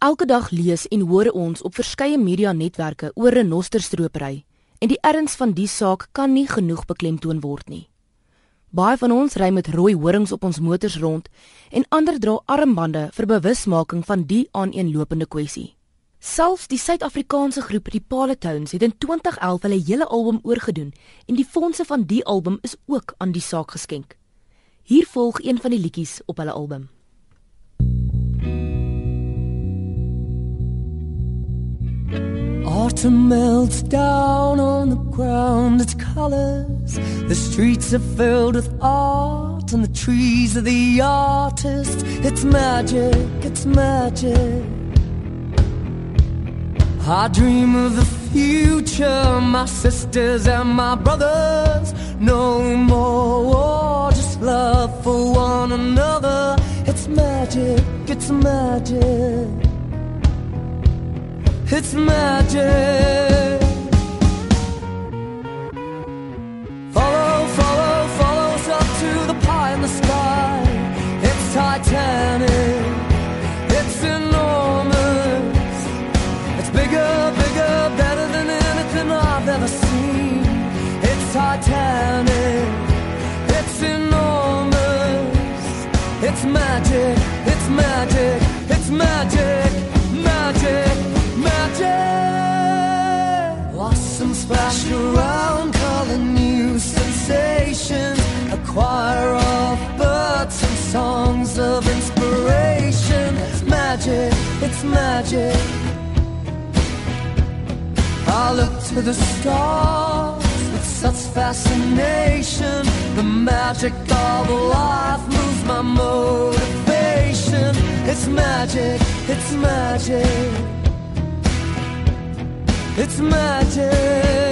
Elke dag lees en hoor ons op verskeie media-netwerke oor renosterstropery en die erns van die saak kan nie genoeg beklemtoon word nie. Baie van ons ry met rooi horings op ons motors rond en ander dra armbande vir bewusmaking van die aaneenlopende kwessie. Selfs die Suid-Afrikaanse groep Die Paletones het in 2011 hulle hele album oorgedoen en die fondse van die album is ook aan die saak geskenk. Hier volg een van die liedjies op hulle album. Autumn melts down on the ground, its colors. The streets are filled with art, and the trees are the artist. It's magic, it's magic. I dream of the future, my sisters and my brothers. No more war, just love for one another. It's magic, it's magic. It's magic. Songs of inspiration. It's magic, it's magic. I look to the stars with such fascination. The magic of life moves my motivation. It's magic, it's magic. It's magic.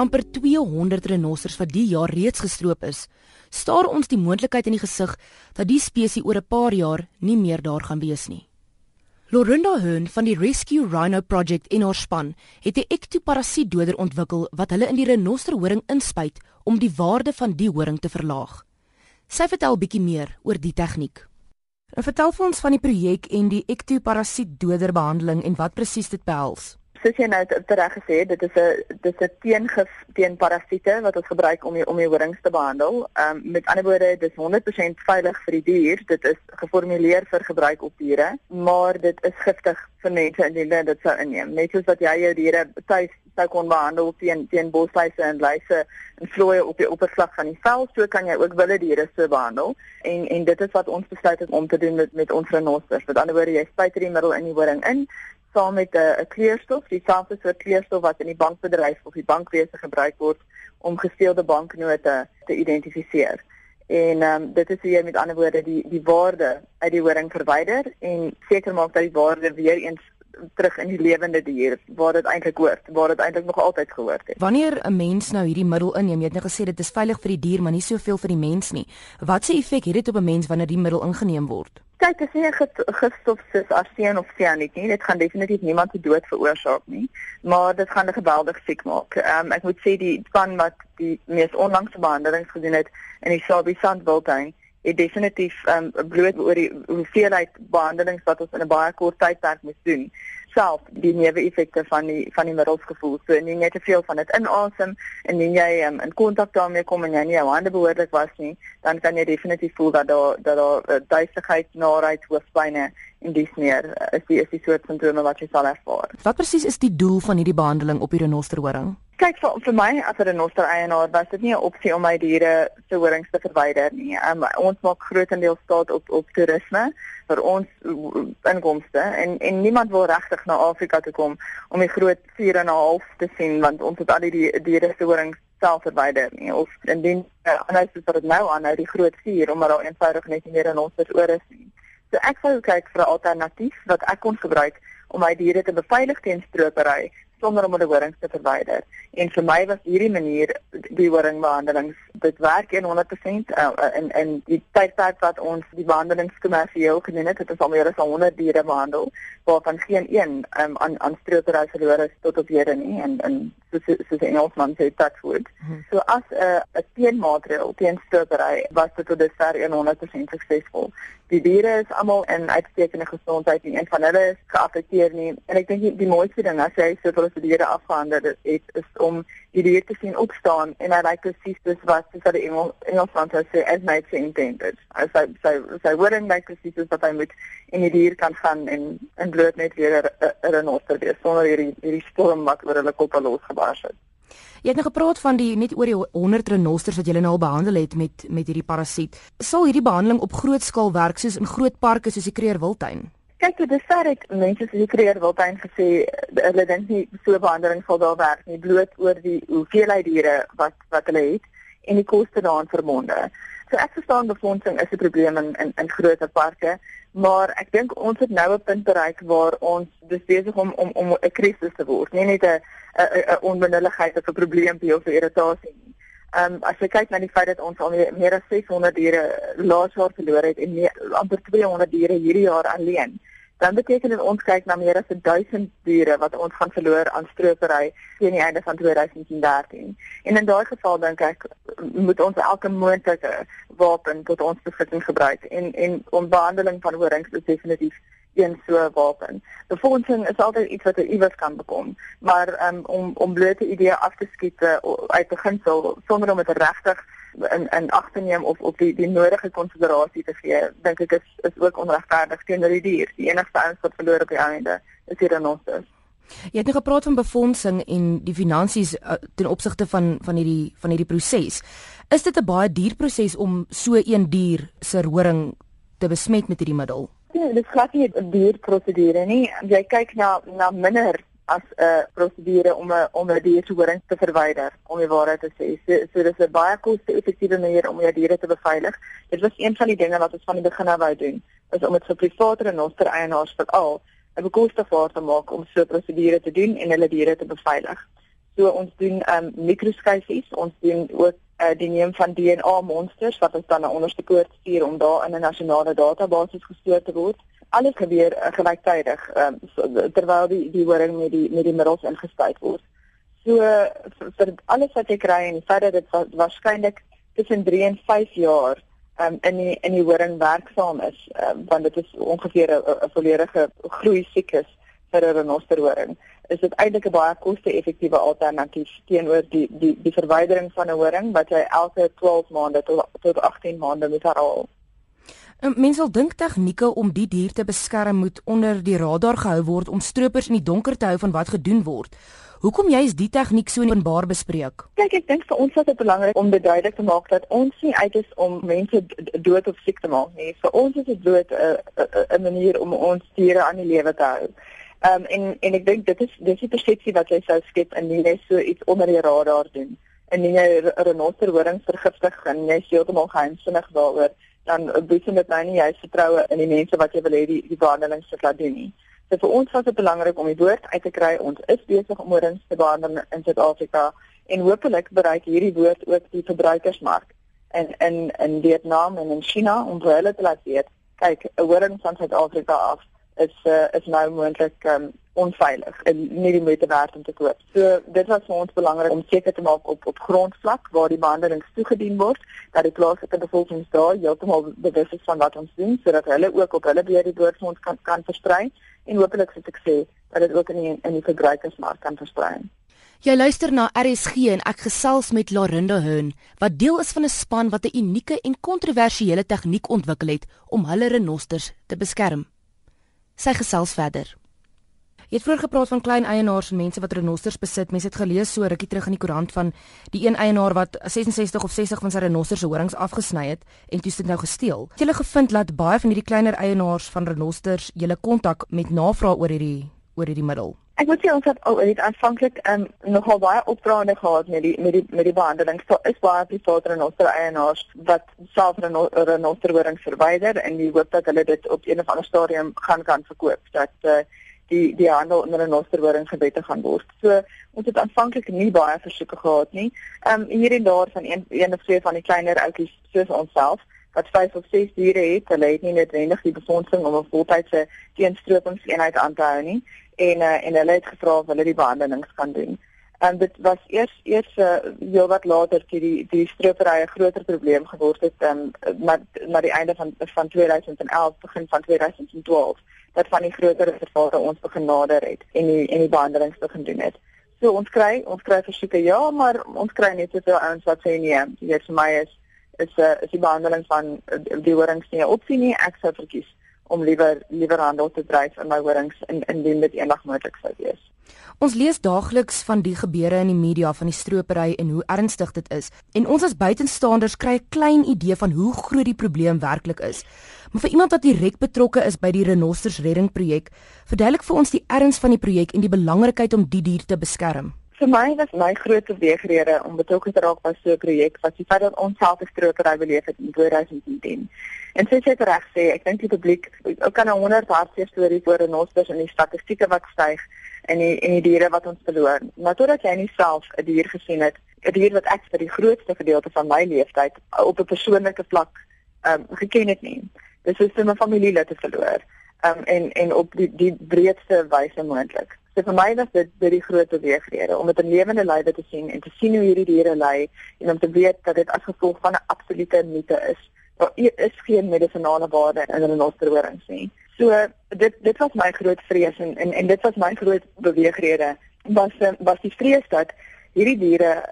Amper 200 renosters wat die jaar reeds gestroop is, staar ons die moontlikheid in die gesig dat die spesies oor 'n paar jaar nie meer daar gaan wees nie. Lorinda Hearn van die Rescue Rhino Project en haar span het 'n ektoparasietdoder ontwikkel wat hulle in die renosterhoring inspuit om die waarde van die horing te verlaag. Sy vertel bietjie meer oor die tegniek. Nou vertel vir ons van die projek en die ektoparasietdoder behandeling en wat presies dit behels. Soos jy nou te- tereg gesê het, dit is 'n dit is 'n teengif teen parasiete wat ons gebruik om die, om die horings te behandel. Ehm um, met ander woorde, dit is 100% veilig vir die dier. Dit is geformuleer vir gebruik op diere, maar dit is giftig vir mense indien dit sou inneem. Net soos wat jy jou diere tuis sou kon behandel teen teen bosluise en luise en vlooie op die oppervlak van die vel, so kan jy ook wilde diere so behandel. En en dit is wat ons besluit het om te doen met met ons renosters. Met ander woorde, jy spuit hierdie middel in die horing in saam met 'n 'n kleurstof, dieselfde soort kleurstof wat in die bankbedryf of die bankwese gebruik word om gesteelde banknote te identifiseer. En ehm um, dit is jy met ander woorde die die waarde uit die horing verwyder en seker maak dat die waarde weer eens terug in die lewende dier waar dit eintlik hoort, waar dit eintlik nog altyd gehoort het. Wanneer 'n mens nou hierdie middel inneem, jy het net gesê dit is veilig vir die dier, maar nie soveel vir die mens nie. Wat se effek het dit op 'n mens wanneer die middel ingeneem word? Kyk, dit is nie 'n gifstof soos arsen of cyanide nie. Dit gaan definitief niemand se dood veroorsaak nie, maar dit gaan 'n geweldig siek maak. Ehm um, ek moet sê die span wat die mees onlangse behandelings gedoen het in die Sabi Sandwiltuin het definitief um, bloot oor die hoeveelheid behandelings wat ons in 'n baie kort tydperk moes doen self die neeweffekte van die van die middels gevoel. So indien jy te veel van dit inasem en indien jy um, in kontak daarmee kom en jy nie jou hande behoorlik was nie, dan kan jy definitief voel dat daar dat daar uh, duisigheid, naait, hoofpynne en dis meer is die is die soort simptome wat jy sal ervaar. Wat presies is die doel van hierdie behandeling op die renosterhoring? Kyk vir vir my as 'n renoster eienaar was dit nie 'n opsie om my diere se horings te verwyder nie. Um, ons maak grootendeels staat op op toerisme vir ons inkomste en en niemand wil regtig na Afrika toe kom om die groot 4 en 'n half te sien want ons het al die diere se horings self verwyder nie of indien uh, anders is dit nou aan nou die groot 4 omdat daar eenvoudig net nie meer renosters oor is nie. So ek sou kyk vir 'n alternatief wat ek kon gebruik om my diere te beveilig teen stropery sonder om hulle horings te verwyder. En vir my was hierdie manier die horingbehandelings dit werk 100% uh, in in die tydperk wat ons die behandelings kommersieel gedoen het, het ons al meer as 100 diere behandel waarvan geen een um, aan aan stropery verloor is tot op hede nie en en soos soos in Engelsman sê touchwood. Hmm. So as 'n uh, 'n teenmaatreël teen stropery was dit tot dusver 100% suksesvol die diere is almal in uitstekende gesondheid en een van hulle is geaffekteer nie en ek dink die, die mooiste ding as jy so vir die diere afgehandel het, is om die diere te sien opstaan en hy lyk presies soos wat soos wat die Engel Engelsman sê as my intended as hy sy sy wording lyk presies soos wat hy moet en die dier kan gaan en en bloot net weer 'n renoster wees sonder hierdie hierdie storm wat oor hulle koppe losgebars het Jy het nou gepraat van die net oor die 100 renosters wat jy nou al behandel het met met hierdie parasiet. Sal hierdie behandeling op groot skaal werk soos in groot parke soos die Kreer Wildtuin? Kyk, dit is ver het mense soos die Kreer Wildtuin gesê hulle dink nie so 'n behandeling sal daar werk nie bloot oor die hoeveelheid diere wat wat hulle het en die koste daaraan verbonde. So ek verstaan befondsing is 'n probleem in in, in groot parke, maar ek dink ons het nou 'n punt bereik waar ons dis besig om om om 'n krisis te word, nie net 'n 'n onbenulligheid of 'n probleempie of 'n irritasie nie. Ehm um, as jy kyk na die feit dat ons al meer, meer as 600 diere laas jaar verloor het en meer, amper 200 diere hierdie jaar alleen, dan beteken dit ons kyk na meer as 1000 diere wat ons gaan verloor aan stropery teen die einde van 2013. En in daai geval dink ek moet ons elke moontlike wapen tot ons beskikking gebruik en en om behandeling van horings is definitief een so wapen. Befondsing is altyd iets wat iewers kan bekom, maar um, om om blote idee af te skiet uh, uit beginsel sonder om dit regtig in in ag te neem of op die die nodige konsiderasie te gee, dink ek is is ook onregverdig teenoor die dier. Die enigste ouens wat verloor op die einde is die renosters. Jy het net gepraat van befondsing en die finansies uh, ten opsigte van van hierdie van hierdie proses. Is dit 'n baie duur proses om so een dier se horing te besmet met hierdie middel? Ja, dit is glad nie 'n duur prosedure nie. Jy kyk na na minder as 'n uh, prosedure om 'n om 'n dier se horing te verwyder, om die waarheid te sê. So, so dis 'n baie koste-effektiewe manier om jou diere te beveilig. Dit was een van die dinge wat ons van die begin af wou doen, is om dit vir private renoster eienaars veral 'n bekostigbaar te maak om so prosedure te doen en hulle diere te beveilig. So ons doen ehm um, mikroskyfies, ons doen ook uh, die neem van DNA monsters wat ons dan na onderste poort stuur om daar in 'n nasionale database gestoor te word. Alles gebeur uh, gelyktydig um, so, terwyl die die horing met die met die middels ingespuit word. So vir, vir alles wat jy kry en die feit dat dit waarskynlik tussen 3 en 5 jaar um, in die in die horing werksaam is, um, want dit is ongeveer 'n volledige groei siklus vir 'n renosterhoring is dit eintlik 'n baie koste-effektiewe alternatief teenoor die die die verwydering van 'n horing wat jy elke 12 maande tot tot 18 maande moet herhaal. Mense wil dink tegnieke om die dier te beskerm moet onder die radar gehou word om stroopers in die donker te hou van wat gedoen word. Hoekom jy is die tegniek so openbaar bespreek? Kyk, ek dink vir ons is dit belangrik om dit duidelik te maak dat ons nie uit is om mense dood of siek te maak nie. Vir ons is dit dood 'n 'n manier om ons diere aan die lewe te hou. Ehm um, en en ek dink dit is dis die persepsie wat jy sou skep indien jy so iets onder die radar doen. Indien jy renosterhoring vergiftig en jy is heeltemal geheimsinnig daaroor, dan boet dit nou nie jy vertroue in die mense wat jy wil hê die die behandeling sou laat doen nie. So vir ons was dit belangrik om die woord uit te kry. Ons is besig om horings te behandel in Suid-Afrika en hopelik bereik hierdie woord ook die verbruikersmark in in in Vietnam en in China om hulle te laat weet, kyk, 'n horing van Suid-Afrika af is uh, is nou moontlik um, onveilig en nie die moeite werd om te koop. So dit was vir ons belangrik om seker te maak op op grondvlak waar die behandeling toegedien word dat die plaaslike bevolking daar heeltemal bewus is van wat ons doen sodat hulle ook op hulle beheer die woord vir ons kan kan versprei en hopelik soos ek sê dat dit ook in die, in die verbruikersmark kan versprei. Jy luister na RSG en ek gesels met Larinda Hearn wat deel is van 'n span wat 'n unieke en kontroversiële tegniek ontwikkel het om hulle renosters te beskerm. Sy gesels verder. Jy het vroeër gepraat van klein eienaars en mense wat renosters besit. Mense het gelees so rukkie terug in die koerant van die een eienaar wat 66 of 60 van sy renosters se horings afgesny het en toe sit nou gesteel. Het jy gevind dat baie van hierdie kleiner eienaars van renosters julle kontak met navraag oor hierdie oor hierdie middel? Ek moet sê ons het al net aanvanklik um, nogal baie opdraande gehad met die met die met die behandeling. Daar is baie private renoster eienaars wat self renosterhoring verwyder en die hoop dat hulle dit op een of ander stadium gaan kan verkoop dat uh, die die handel onder 'n renosterhoring gebette gaan word. So ons het aanvanklik nie baie versoeke gehad nie. Ehm um, hier en daar van een een of twee van die kleiner outjies soos onsself wat 5 of 6 diere het, hulle het nie noodwendig die befondsing om 'n voltydse teenstropingseenheid aan te hou nie en uh, en hulle het gevra of hulle die behandelings kan doen. En dit was eers eers uh, heel wat later toe die die stroperye groter probleem geword het um, maar maar die einde van van 2011 begin van 2012 dat van die groter vervaarde ons begin nader het en die en die behandelings begin doen het. So ons kry ons kry versoeke ja, maar ons kry net soveel ouens wat sê nee, jy weet vir my is is 'n uh, is die behandeling van uh, die horings nie 'n opsie nie. Ek sou verkies om liewer liewer handel te dryf in my horings in indien dit eendag moontlik sou wees. Ons lees daagliks van die gebeure in die media van die stropery en hoe ernstig dit is. En ons as buitenstaanders kry 'n klein idee van hoe groot die probleem werklik is. Maar vir iemand wat direk betrokke is by die renosters redding projek, verduidelik vir ons die erns van die projek en die belangrikheid om die dier te beskerm. Vir my was my groot beweegrede om betrokke te raak by so 'n projek was die feit dat ons self 'n strokery beleef het in 2010. En soos jy reg sê, ek dink die publiek kan 'n 100 hartseer stories oor renosters en die statistieke wat styg en die en die diere wat ons verloor. Maar totdat jy nie self 'n dier gesien het, 'n dier wat ek vir die grootste gedeelte van my lewenstyd op 'n persoonlike vlak ehm um, geken het nie. Dis is 'n familielid te verloor. Ehm um, en en op die die breedste wyse moontlik. So vir my was dit baie die groot beweegrede om dit in lewende lywe te sien en te sien hoe hierdie diere ly en om te weet dat dit as gevolg van 'n absolute mite is. Daar is geen medisonale waarde in hulle nosterhorings nie. So dit dit was my groot vrees en en, en dit was my groot beweegrede was was die vrees dat hierdie diere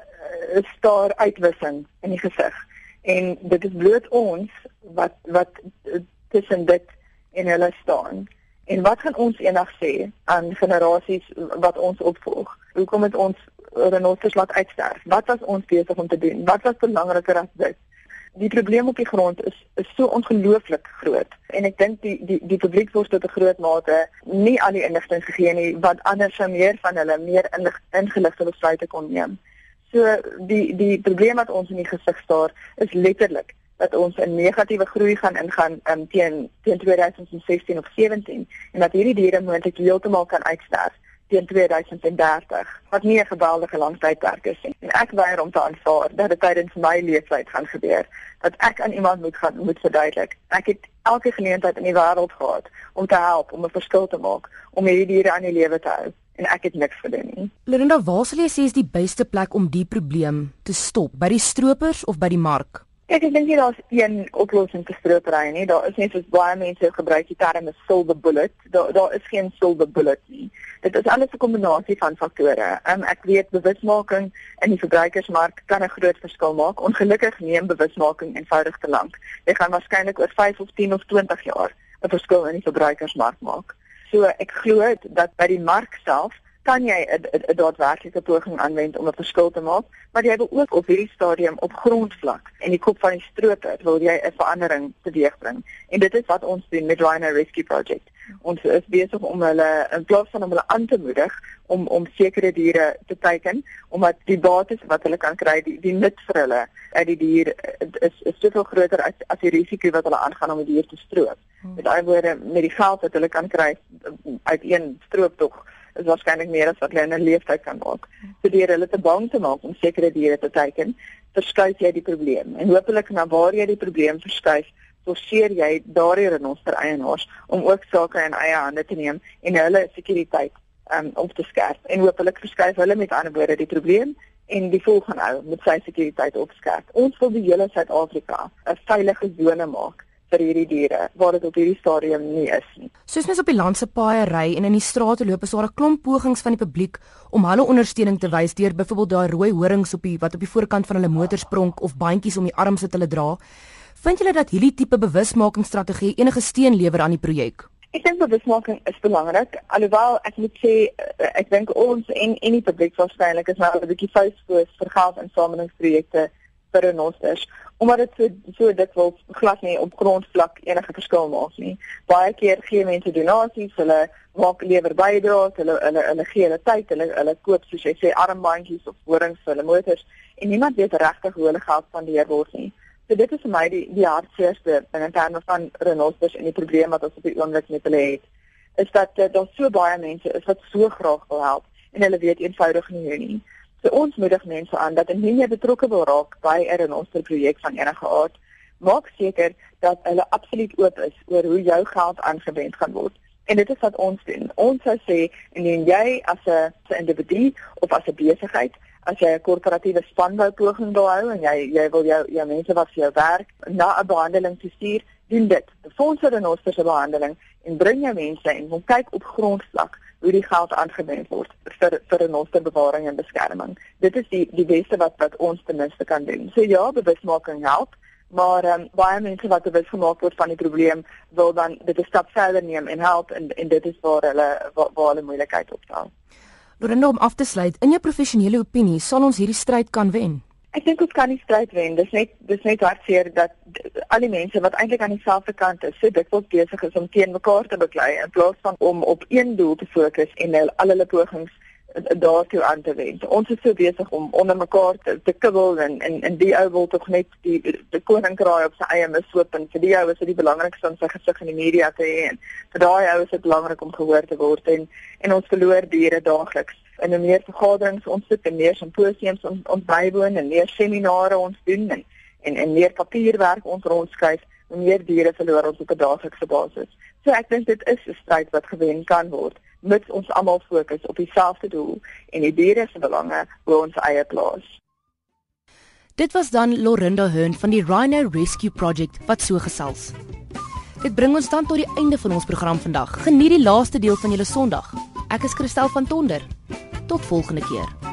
uh, staar uitwissing in die gesig en dit is bloot ons wat wat tussen dit en hulle staan. En wat gaan ons eendag sê aan generasies wat ons opvolg? Hoekom het ons renosters laat uitsterf? Wat was ons besig om te doen? Wat was belangriker as dit? Die probleem op die grond is is so ongelooflik groot en ek dink die die die publiek word tot 'n groot mate nie al die inligting gegee nie wat anders sou meer van hulle meer ingeligte besluite kon neem. So die die probleem wat ons in die gesig staar is letterlik dat ons 'n negatiewe groei gaan ingaan um, teen teen 2016 of 17 en dat hierdie diere moontlik heeltemal kan uitsterf teen 2030 wat nie 'n geweldige lang tydperk is nie. En ek weier om te aanvaar dat dit tydens my lewenstyd gaan gebeur dat ek aan iemand moet gaan moet verduidelik. Ek het elke geleentheid in die wêreld gehad om te help om 'n verskil te maak om hierdie diere aan die lewe te hou en ek het niks gedoen nie. Linda, waar sal jy sê is die beste plek om die probleem te stop? By die stroopers of by die mark? Ek dink nie daar's een oplossing vir stropery nie. Daar is net soos baie mense gebruik die term silver bullet. Daar daar is geen silver bullet nie. Dit is alles 'n kombinasie van faktore. Um, ek weet bewusmaking in die verbruikersmark kan 'n groot verskil maak. Ongelukkig neem bewusmaking eenvoudig te lank. Dit gaan waarskynlik oor 5 of 10 of 20 jaar 'n verskil in die verbruikersmark maak. So ek glo dat by die mark self kan jy 'n daadwerklike poging aanwend om 'n verskil te maak, maar jy wil ook op hierdie stadium op grondvlak en die kop van die stroper wil jy 'n verandering teweegbring. En dit is wat ons doen met Rhino Rescue Project. Ons is besig om hulle in plaas van om hulle aan te moedig om om sekere diere te teiken omdat die bates wat hulle kan kry, die, die nut vir hulle uit die dier is is soveel groter as as die risiko wat hulle aangaan om die dier te stroop. Hmm. Met ander woorde, met die geld wat hulle kan kry uit een strooptog is waarskynlik meer as wat hulle in 'n leeftyd kan maak. So deur hulle te bang te maak om sekere diere te teiken, verskuif jy die probleem. En hopelik na waar jy die probleem verskuif, forceer jy daardie renoster eienaars om ook sake in eie hande te neem en hulle sekuriteit um, op te skerp. En hopelik verskuif hulle met ander woorde die probleem en die volgende ou met sy sekuriteit opskerp. Ons wil die hele Suid-Afrika 'n veilige sone maak vir hierdie diere waar dit op hierdie stadium nie is nie. Soos mens op die land se paaie ry en in die strate loop, is daar 'n klomp pogings van die publiek om hulle ondersteuning te wys deur byvoorbeeld daai rooi horings op die wat op die voorkant van hulle motors pronk of bandjies om die arms wat hulle dra. Vind julle dat hierdie tipe bewusmakingsstrategie enige steun lewer aan die projek? Ek dink bewusmaking is belangrik. Alhoewel ek moet sê eh, ek dink ons en en die publiek waarskynlik is nou 'n bietjie fout vir geld insamelingsprojekte vir renosters omdat dit so so dikwels glad nie op grondvlak enige verskil maak nie. Baie keer gee mense donasies, hulle maak lewer bydraes, hulle hulle hulle gee hulle tyd, hulle hulle koop soos jy sê armbandjies of horings vir hulle motors en niemand weet regtig hoe hulle geld spandeer word nie. So dit is vir my die die hartseerste ding in terme van renosters en die probleem wat ons op die oomblik met hulle het is dat uh, daar so baie mense is wat so graag wil help en hulle weet eenvoudig nie hoe nie. So ons moedig mense aan dat indien jy betrokke wil raak by 'n renoster projek van enige aard, maak seker dat hulle absoluut oop is oor hoe jou geld aangewend gaan word. En dit is wat ons doen. Ons sou sê indien jy as 'n individu of as 'n besigheid, as jy 'n korporatiewe spanbou poging wil hou en jy jy wil jou jou mense wat vir jou werk na 'n behandeling stuur, doen dit. Vir 'n renoster se behandeling en bring jou mense en kom kyk op grondvlak hoe die geld aangewend word vir vir 'n noster bewaring en beskerming. Dit is die die beste wat wat ons ten minste kan doen. So ja, bewusmaking help, maar um, baie mense wat bewus gemaak word van die probleem wil dan dit 'n stap verder neem en help en en dit is waar hulle waar, waar hulle moeilikheid opstaan. Lorenda om af te sluit, in jou professionele opinie, sal ons hierdie stryd kan wen? Ek dink ons kan nie stryd wen. Dis net dis net hartseer dat al die mense wat eintlik aan dieselfde kant is, so dikwels besig is om teen mekaar te beklei in plaas van om op een doel te fokus en al hulle pogings daartoe aan te wend. Ons is so besig om onder mekaar te, te kibbel en en en die ou wil tog net die die koninkraai op sy eie misloop en vir die ou is dit die belangrikste om sy gesig in die media te hê en vir daai ou is dit belangrik om gehoor te word en en ons verloor diere daagliks en hoe meer vergaderings ons sit en meer simposiums ons ons bywoon en meer seminare ons doen en en, en meer papierwerk ons rondskryf, hoe meer diere verloor ons op 'n daaglikse basis. So ek dink dit is 'n stryd wat gewen kan word mits ons almal fokus op dieselfde doel en die diere se belange bo ons eie plaas. Dit was dan Lorinda Hearn van die Rhino Rescue Project wat so gesels. Dit bring ons dan tot die einde van ons program vandag. Geniet die laaste deel van julle Sondag. Ek is Christel van Tonder. Tot volgende keer.